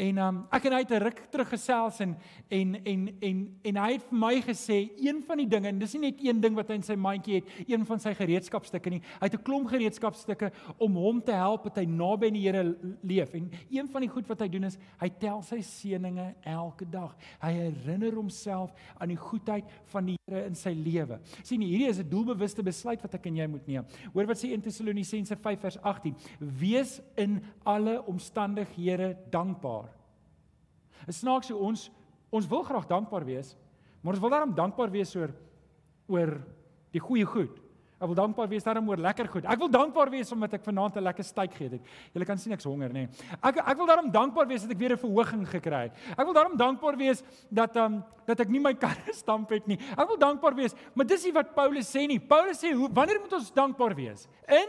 En um, ek en hy het 'n ruk terug gesels en en en en en hy het vir my gesê een van die dinge en dis nie net een ding wat hy in sy mandjie het, een van sy gereedskapstukke nie. Hy het 'n klomp gereedskapstukke om hom te help dat hy naby aan die Here leef. En een van die goed wat hy doen is hy tel sy seëninge elke dag. Hy herinner homself aan die goedheid van die Here in sy lewe. sien hierdie is 'n doelbewuste besluit wat ek en jy moet neem. Hoor wat sê 1 Tessalonisense 5 vers 18: Wees in alle omstandighede dankbaar. Dit snaaks hoe ons ons wil graag dankbaar wees, maar ons wil daarom dankbaar wees oor oor die goeie goed. Ek wil dankbaar wees daarom oor lekker goed. Ek wil dankbaar wees omdat ek vanaand 'n lekker steak geëet het. Julle kan sien ek's honger, nê. Nee. Ek ek wil daarom dankbaar wees dat ek weer 'n verhoging gekry het. Ek wil daarom dankbaar wees dat ehm um, dat ek nie my kar gestamp het nie. Ek wil dankbaar wees, maar dis nie wat Paulus sê nie. Paulus sê hoe wanneer moet ons dankbaar wees? In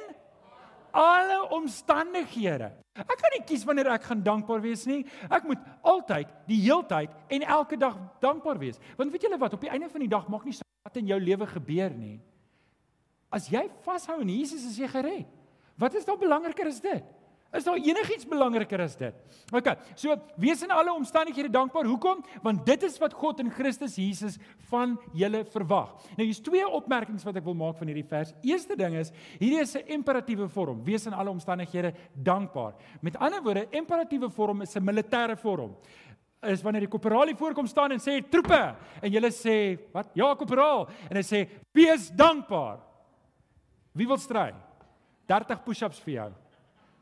alle omstandighede. Ek kan nie kies wanneer ek gaan dankbaar wees nie. Ek moet altyd, die heeltyd en elke dag dankbaar wees. Want weet julle wat, op die einde van die dag maak nie saak wat in jou lewe gebeur nie. As jy vashou aan Jesus, is jy gered. Wat is dan belangriker as dit? Is daar enigiets belangriker as dit? OK. So wees in alle omstandighede dankbaar. Hoekom? Want dit is wat God in Christus Jesus van julle verwag. Nou hier's twee opmerkings wat ek wil maak van hierdie vers. Eerste ding is, hierdie is 'n imperatiewe vorm. Wees in alle omstandighede dankbaar. Met ander woorde, imperatiewe vorm is 'n militêre vorm is wanneer die korporaal voorkom staan en sê troepe en jy sê wat ja korporaal en hy sê wees dankbaar Wie wil stry? 30 push-ups vir jou.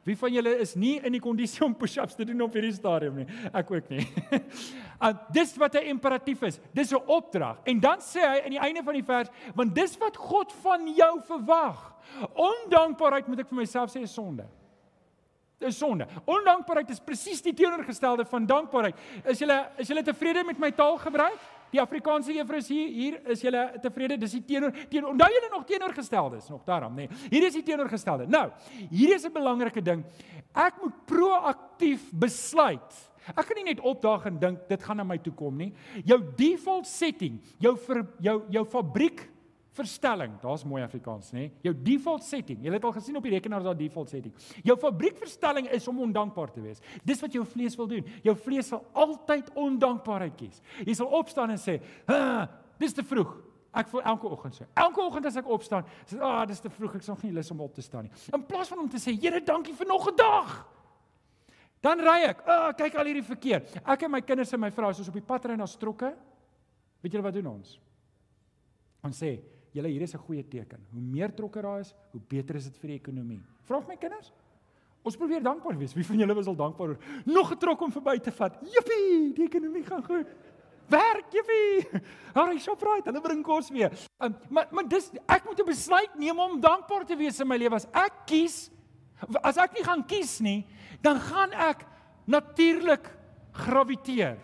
Wie van julle is nie in die kondisie om push-ups te doen op hierdie stadium nie? Ek ook nie. uh, dis wat 'n imperatief is. Dis 'n opdrag. En dan sê hy aan die einde van die vers, want dis wat God van jou verwag. Ondankbaarheid moet ek vir myself sê is sonde. Dis sonde. Ondankbaarheid is presies die teenoorgestelde van dankbaarheid. Is jy is jy tevrede met my taalgebruik? Die Afrikaanse juffrou hier hier is julle tevrede? Dis die teenoor teenoor onthou julle nog teenoorgesteldes nog daarom nê. Nee. Hier is die teenoorgestelde. Nou, hier is 'n belangrike ding. Ek moet proaktief besluit. Ek kan nie net opdaag en dink dit gaan na my toe kom nie. Jou default setting, jou vir jou jou fabriek verstelling. Daar's mooi Afrikaans, nê? Jou default setting. Jy het al gesien op die rekenaar daar default setting. Jou fabriekverstelling is om ondankbaar te wees. Dis wat jou vlees wil doen. Jou vlees sal altyd ondankbaarheid kies. Jy sal opstaan en sê, "Ha, dis te vroeg." Ek voel elke oggend so. Elke oggend as ek opstaan, sê, "Ag, ah, dis te vroeg. Ek sal nie lus om op te staan nie." In plaas van om te sê, "Here, dankie vir nog 'n dag." Dan ry ek. Ag, oh, kyk al hierdie verkeer. Ek en my kinders en my vrou is ons op die pad ry na Strokke. Weet julle wat doen ons? Ons sê, julle hier is 'n goeie teken. Hoe meer trokke daar is, hoe beter is dit vir die ekonomie. Vra my kinders. Ons probeer dankbaar wees. Wie van julle was al dankbaar oor nog 'n trok om verby te vat? Jippie, die ekonomie gaan goed. Werk, jippie. Haai, Shoprite, hulle bring kos weer. Um, maar maar dis ek moet 'n besluit neem om dankbaar te wees in my lewe. As ek kies as ek nie gaan kies nie, dan gaan ek natuurlik graviteer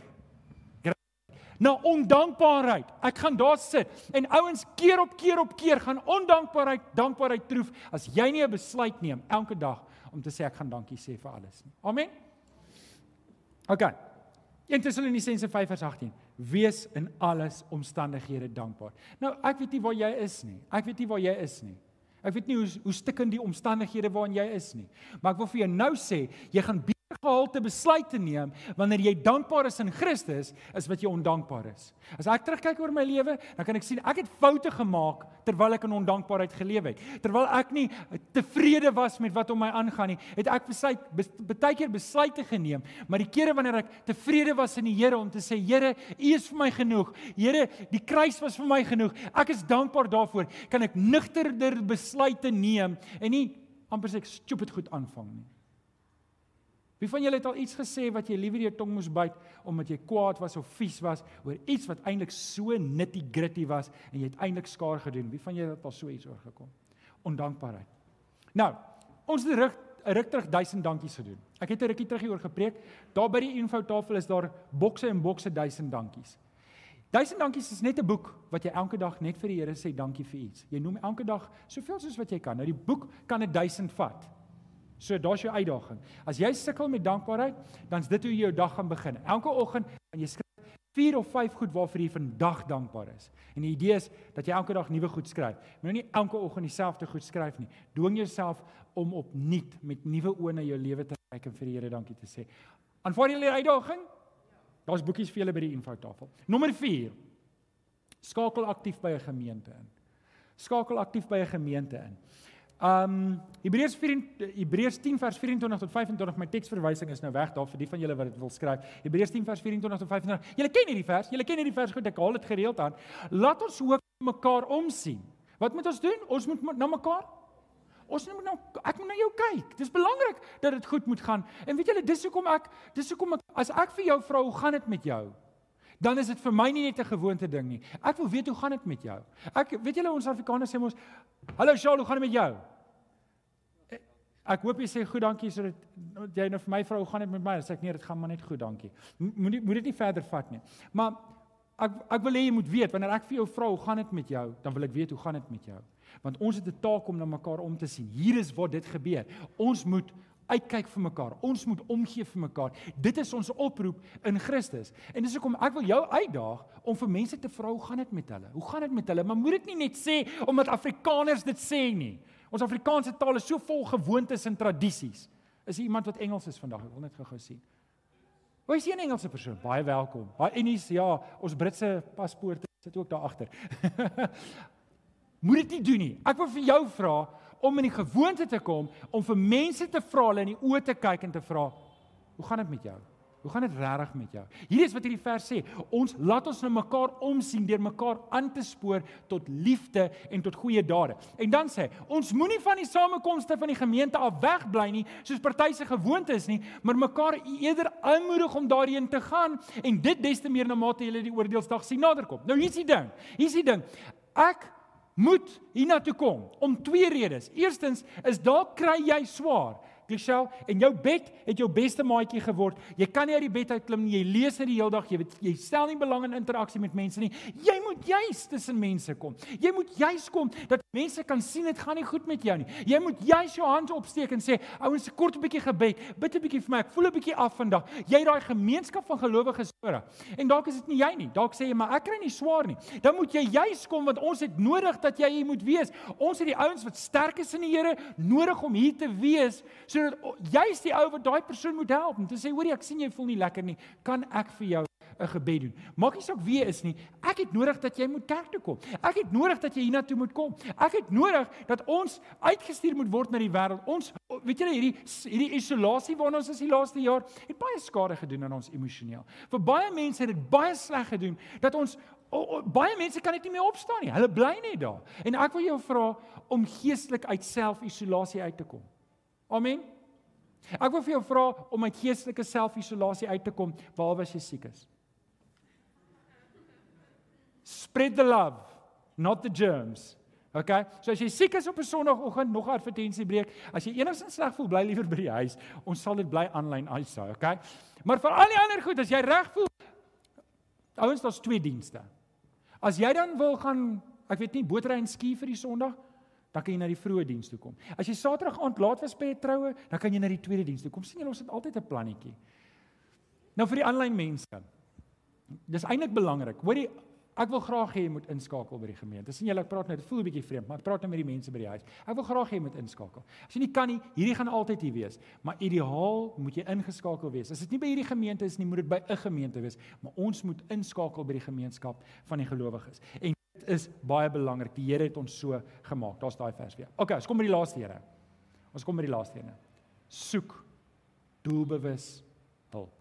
na ondankbaarheid. Ek gaan daar sit en ouens keer op keer op keer gaan ondankbaarheid dankbaarheid troef as jy nie 'n besluit neem elke dag om te sê ek gaan dankie sê vir alles nie. Amen. OK. 1 Tessalonisense 5:18. Wees in alles omstandighede dankbaar. Nou, ek weet nie waar jy is nie. Ek weet nie waar jy is nie. Ek weet nie hoe hoe stikkend die omstandighede waarin jy is nie. Maar ek wil vir jou nou sê, jy gaan gehalte besluit te neem wanneer jy dankbaar is in Christus is wat jy ondankbaar is. As ek terugkyk oor my lewe, dan kan ek sien ek het foute gemaak terwyl ek in ondankbaarheid geleef het. Terwyl ek nie tevrede was met wat om my aangaan nie, het ek besluit baie keer besluite geneem, maar die kere wanneer ek tevrede was in die Here om te sê Here, U is vir my genoeg. Here, die kruis was vir my genoeg. Ek is dankbaar daarvoor. Kan ek nugterder besluite neem en nie amper sê ek stupid goed aanvang nie. Wie van julle het al iets gesê wat jy liewer jou tong moes byt omdat jy kwaad was of vies was oor iets wat eintlik so nitty-gritty was en jy het eintlik skaar gedoen? Wie van julle het al so iets oorgekom? Ondankbaarheid. Nou, ons het rug 'n ruk terug duisend dankies gedoen. Ek het 'n rukkie terug hieroor gepreek. Daar by die infotafel is daar bokse en bokse duisend dankies. Duisend dankies is net 'n boek wat jy elke dag net vir die Here sê dankie vir iets. Jy noem elke dag soveel soos wat jy kan. Nou die boek kan 'n duisend vat. So daar's jou uitdaging. As jy sukkel met dankbaarheid, dan is dit hoe jy jou dag gaan begin. Elke oggend gaan jy skryf 4 of 5 goed waarvoor jy vandag dankbaar is. En die idee is dat jy elke dag nuwe goed skryf. Moenie nie elke oggend dieselfde goed skryf nie. Dwing jouself om opnuut met nuwe oë na jou lewe te kyk en vir die Here dankie te sê. Aanvaar jy die uitdaging? Daar's boekies vir julle by die infotafel. Nommer 4. Skakel aktief by 'n gemeente in. Skakel aktief by 'n gemeente in. Um Hebreërs 4 Hebreërs 10 vers 24 tot 25 my teksverwysing is nou weg daar vir die van julle wat dit wil skryf. Hebreërs 10 vers 24 tot 25. Julle ken hierdie vers, julle ken hierdie vers goed, ek haal dit gereeld aan. Laat ons ook mekaar omsien. Wat moet ons doen? Ons moet na mekaar Ons moet nou ek moet na jou kyk. Dis belangrik dat dit goed moet gaan. En weet julle, dis hoekom ek dis hoekom ek as ek vir jou vra hoe gaan dit met jou? Dan is dit vir my nie net 'n gewoonte ding nie. Ek wil weet hoe gaan dit met jou? Ek weet julle ons Afrikaners sê mos, "Hallo Shaal, hoe gaan dit met jou?" Ek hoop jy sê goed dankie sodat jy nou vir my vrou gaan dit met my. As ek nee, dit gaan maar net goed, dankie. Moenie moet dit nie verder vat nie. Maar ek ek wil hê jy moet weet wanneer ek vir jou vra hoe gaan dit met jou, dan wil ek weet hoe gaan dit met jou. Want ons het 'n taak om na mekaar om te sien. Hier is waar dit gebeur. Ons moet uitkyk vir mekaar. Ons moet omgee vir mekaar. Dit is ons oproep in Christus. En dis hoekom ek wil jou uitdaag om vir mense te vra hoe gaan dit met hulle? Hoe gaan dit met hulle? Maar moet dit nie net sê omdat Afrikaners dit sê nie. Ons Afrikaanse taal is so vol gewoontes en tradisies. Is iemand wat Engels is vandag? Ek wil net gou-gou sien. Hoe is jy 'n Engelse persoon? Baie welkom. Baie Engels, ja, ons Britse paspoorte sit ook daar agter. Moet dit nie doen nie. Ek wil vir jou vra om in die gewoonte te kom om vir mense te vra hulle in die oë te kyk en te vra, "Hoe gaan dit met jou?" Hoe gaan dit regtig met jou? Hierdie is wat hierdie vers sê. Ons laat ons na mekaar omsien deur mekaar aan te spoor tot liefde en tot goeie dade. En dan sê, ons moenie van die samekomste van die gemeente af wegbly nie, soos party se gewoonte is nie, maar mekaar eerder aanmoedig om daarheen te gaan en dit des te meer na mate jy die oordeelsdag sien naderkom. Nou hier's die ding. Hier's die ding. Ek moet hiernatoe kom om twee redes. Eerstens is dalk kry jy swaar. Gisel, en jou bed het jou beste maatjie geword. Jy kan nie uit die bed uitklim nie. Jy lees net die hele dag. Jy weet jy stel nie belang in interaksie met mense nie. Jy moet juis tussen mense kom. Jy moet juis kom dat mense kan sien dit gaan nie goed met jou nie. Jy moet juis jou hand opsteek en sê, ouens, 'n kort bietjie gebed. Bid 'n bietjie vir my. Ek voel 'n bietjie af vandag. Jy daai gemeenskap van gelowiges ore. En dalk is dit nie jy nie. Dalk sê jy, maar ek kry nie swaar nie. Dan moet jy juis kom want ons het nodig dat jy hier moet wees. Ons het die ouens wat sterk is in die Here nodig om hier te wees. So sodat jy's die ou wat daai persoon moet help om te sê hoorie ek sien jy voel nie lekker nie. Kan ek vir jou 'n gebed doen? Maak nie saak wie is nie. Ek het nodig dat jy moet kerk toe kom. Ek het nodig dat jy hiernatoe moet kom. Ek het nodig dat ons uitgestuur moet word na die wêreld. Ons weet julle hierdie hierdie isolasie waarna ons is die laaste jaar het baie skade gedoen aan ons emosioneel. Vir baie mense het dit baie sleg gedoen dat ons O, o, baie mense kan net nie meer opstaan nie. Hulle bly net daar. En ek wil jou vra om geestelik uit self-isolasie uit te kom. Amen. Ek wil vir jou vra om uit geestelike self-isolasie uit te kom waar was jy siek is. Spread the love, not the germs. Okay? So as jy siek is op 'n Sondagoggend, nog 'n advertensie breek, as jy enigstens sleg voel, bly liewer by die huis. Ons sal dit bly aanlyn uitsaai, okay? Maar vir al die ander goed, as jy reg voel, ouens, daar's twee dienste. As jy dan wil gaan, ek weet nie, bootry en ski vir die Sondag, dan kan jy na die vroeë diens toe kom. As jy Saterdag aand laat was by 'n troue, dan kan jy na die tweede diens toe kom. sien jy ons het altyd 'n plannetjie. Nou vir die aanlyn mense. Dis eintlik belangrik. Hoorie, ek wil graag hê jy moet inskakel by die gemeente. sien julle ek praat nou, dit voel 'n bietjie vreemd, maar ek praat nou met die mense by die huis. Ek wil graag hê jy moet inskakel. As jy nie kan nie, hierdie gaan altyd hier wees, maar ideaal moet jy ingeskakel wees. As dit nie by hierdie gemeente is nie, moet dit by 'n gemeente wees, maar ons moet inskakel by die gemeenskap van die gelowiges. En is baie belangrik. Die Here het ons so gemaak. Daar's daai vers weer. Okay, ons kom by die laaste Here. Ons kom by die laaste ene. Soek doelbewus hulp.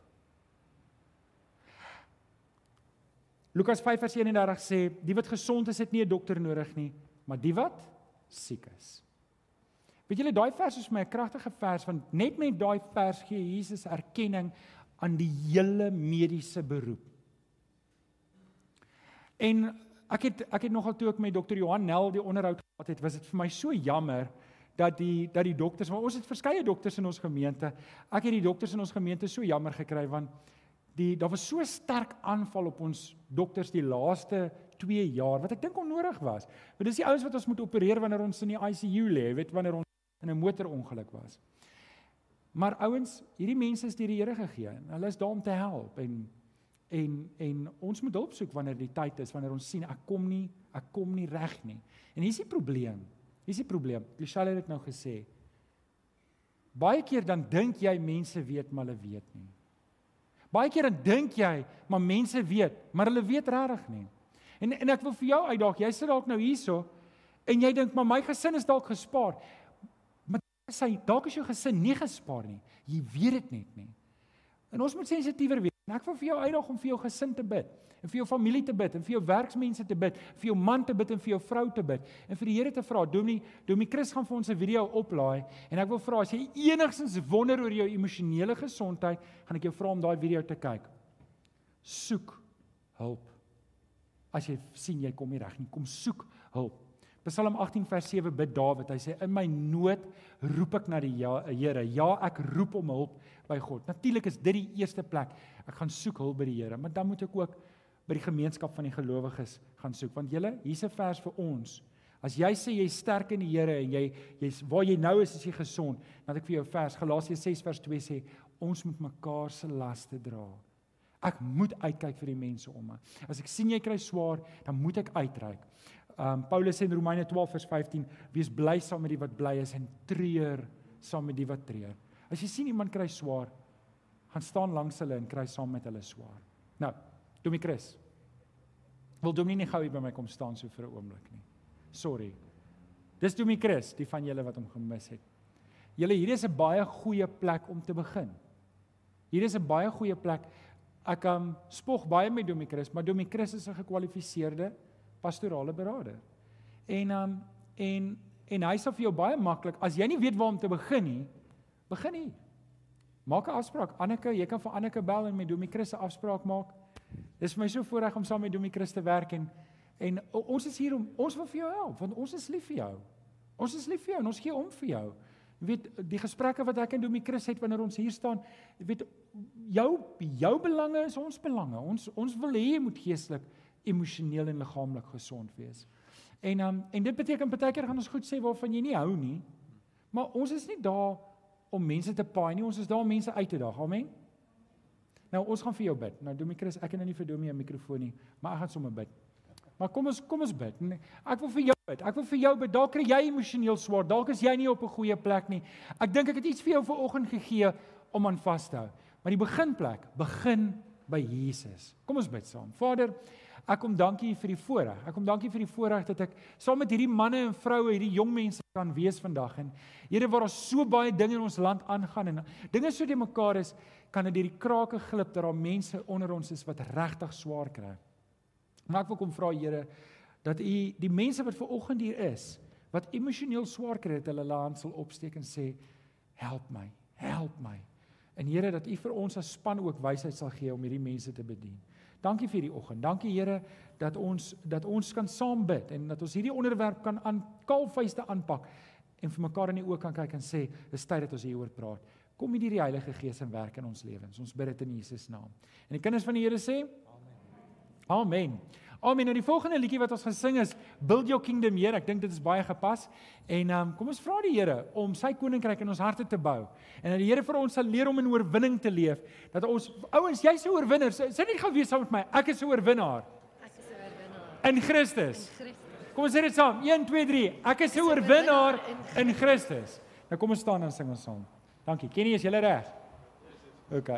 Lukas 5 vers 31 sê, die wat gesond is, het nie 'n dokter nodig nie, maar die wat siek is. Weet julle daai vers is vir my 'n kragtige vers want net met daai vers gee Jesus erkenning aan die hele mediese beroep. En ek het ek het nogal toe ek met dokter Johan Nel die onderhoud gehad het, was dit vir my so jammer dat die dat die dokters, maar ons het verskeie dokters in ons gemeente. Ek het die dokters in ons gemeente so jammer gekry want die daar was so sterk aanval op ons dokters die laaste 2 jaar wat ek dink onnodig was. Want dis die ouens wat ons moet opereer wanneer ons in die ICU lê, weet wanneer ons in 'n motorongeluk was. Maar ouens, hierdie mense is deur die Here gegee en hulle is daar om te help en En en ons moet hulp soek wanneer die tyd is, wanneer ons sien ek kom nie, ek kom nie reg nie. En hier is die probleem. Hier is die probleem. Michelle het dit nou gesê. Baie keer dan dink jy mense weet, maar hulle weet nie. Baie keer dan dink jy, maar mense weet, maar hulle weet regtig nie. En en ek wil vir jou uitdaag. Jy sit dalk nou hierso en jy dink, maar my gesin is dalk gespaar. Maar sê dalk is jou gesin nie gespaar nie. Jy weet dit net nie. En ons moet sensitiewer wees. En ek wil vir jou uitdaag om vir jou gesin te bid en vir jou familie te bid en vir jou werksmense te bid, vir jou man te bid en vir jou vrou te bid en vir die Here te vra. Dominee, Dominee Chris gaan vir ons 'n video oplaai en ek wil vra as jy enigstens wonder oor jou emosionele gesondheid, gaan ek jou vra om daai video te kyk. Soek hulp. As jy sien jy kom nie reg nie, kom soek hulp. Psalm 18 vers 7 bid Dawid. Hy sê in my nood roep ek na die ja, Here. Ja, ek roep om hulp by God. Natuurlik is dit die eerste plek. Ek gaan soek hulp by die Here, maar dan moet ek ook by die gemeenskap van die gelowiges gaan soek want julle hier's 'n vers vir ons. As jy sê jy's sterk in die Here en jy jy's waar jy nou is, is jy gesond, dan ek vir jou vers Galasiërs 6 vers 2 sê ons moet mekaar se laste dra. Ek moet uitkyk vir die mense om my. As ek sien jy kry swaar, dan moet ek uitreik. Um Paulus sê in Romeine 12 vers 15, wees bly saam met die wat bly is en treur saam met die wat treur. As jy sien iemand kry swaar, gaan staan langs hulle en kry saam met hulle swaar. Nou, Domie Chris. Wil Domie nie gou hier by my kom staan so vir 'n oomblik nie. Sorry. Dis Domie Chris, die van julle wat hom gemis het. Julle hier is 'n baie goeie plek om te begin. Hier is 'n baie goeie plek. Ek um, spog baie met Domie Chris, maar Domie Chris is 'n gekwalifiseerde pastorale beraader. En um en en hy sê vir jou baie maklik, as jy nie weet waar om te begin nie, begin nie. Maak 'n afspraak. Anneke, jy kan vir Anneke bel en met Domie Chris 'n afspraak maak. Dis vir my so voorreg om saam met Domie Chris te werk en en ons is hier om ons wil vir jou help want ons is lief vir jou. Ons is lief vir jou en ons gee om vir jou. Jy weet die gesprekke wat ek en Domie Chris het wanneer ons hier staan, jy weet jou jou belange is ons belange. Ons ons wil hê jy moet geestelik, emosioneel en liggaamlik gesond wees. En um, en dit beteken baie keer gaan ons goed sê waarvan jy nie hou nie. Maar ons is nie daar om mense te paai nie. Ons is daar om mense uit te daag. Amen. Nou ons gaan vir jou bid. Nou Domie Chris, ek het nou nie vir Domie 'n mikrofoon nie, maar ek gaan sommer bid. Maar kom ons kom ons bid. Ek wil vir jou bid. Ek wil vir jou bid. Dalk kry jy emosioneel swaar. Dalk is jy nie op 'n goeie plek nie. Ek dink ek het iets vir jou vanoggend gegee om aan vas te hou. Maar die beginplek, begin by Jesus. Kom ons bid saam. Vader, Ek kom dankie vir die voorreg. Ek kom dankie vir die voorreg dat ek saam met hierdie manne en vroue, hierdie jong mense kan wees vandag en Here waar daar so baie dinge in ons land aangaan en dinge so te mekaar is, kan dit deur die krake glip dat daar mense onder ons is wat regtig swaar kry. Maar ek wil kom vra Here dat U die mense wat ver oggend hier is, wat emosioneel swaar kry, dat hulle hulle hand sal opsteek en sê help my, help my. En Here dat U vir ons as span ook wysheid sal gee om hierdie mense te bedien. Dankie vir hierdie oggend. Dankie Here dat ons dat ons kan saam bid en dat ons hierdie onderwerp kan aan kaalvuiste aanpak en vir mekaar in die oë kan kyk en sê, dis tyd dat ons hieroor praat. Kom hier die Heilige Gees in werk in ons lewens. Ons bid dit in Jesus naam. En die kinders van die Here sê: Amen. Amen. Amen. Nou die volgende liedjie wat ons gaan sing is Build Your Kingdom Here. Ek dink dit is baie gepas. En ehm um, kom ons vra die Here om sy koninkryk in ons harte te bou. En dat die Here vir ons sal leer om in oorwinning te leef. Dat ons ouens, jy's 'n oorwinner. Sê net gou weer saam met my. Ek is 'n oorwinnaar. Ek is 'n oorwinnaar. In Christus. In Christus. Kom ons sê dit saam. 1 2 3. Ek is 'n oorwinnaar in Christus. Nou kom ons staan en sing ons saam. Dankie. Kenny, is jy reg? OK.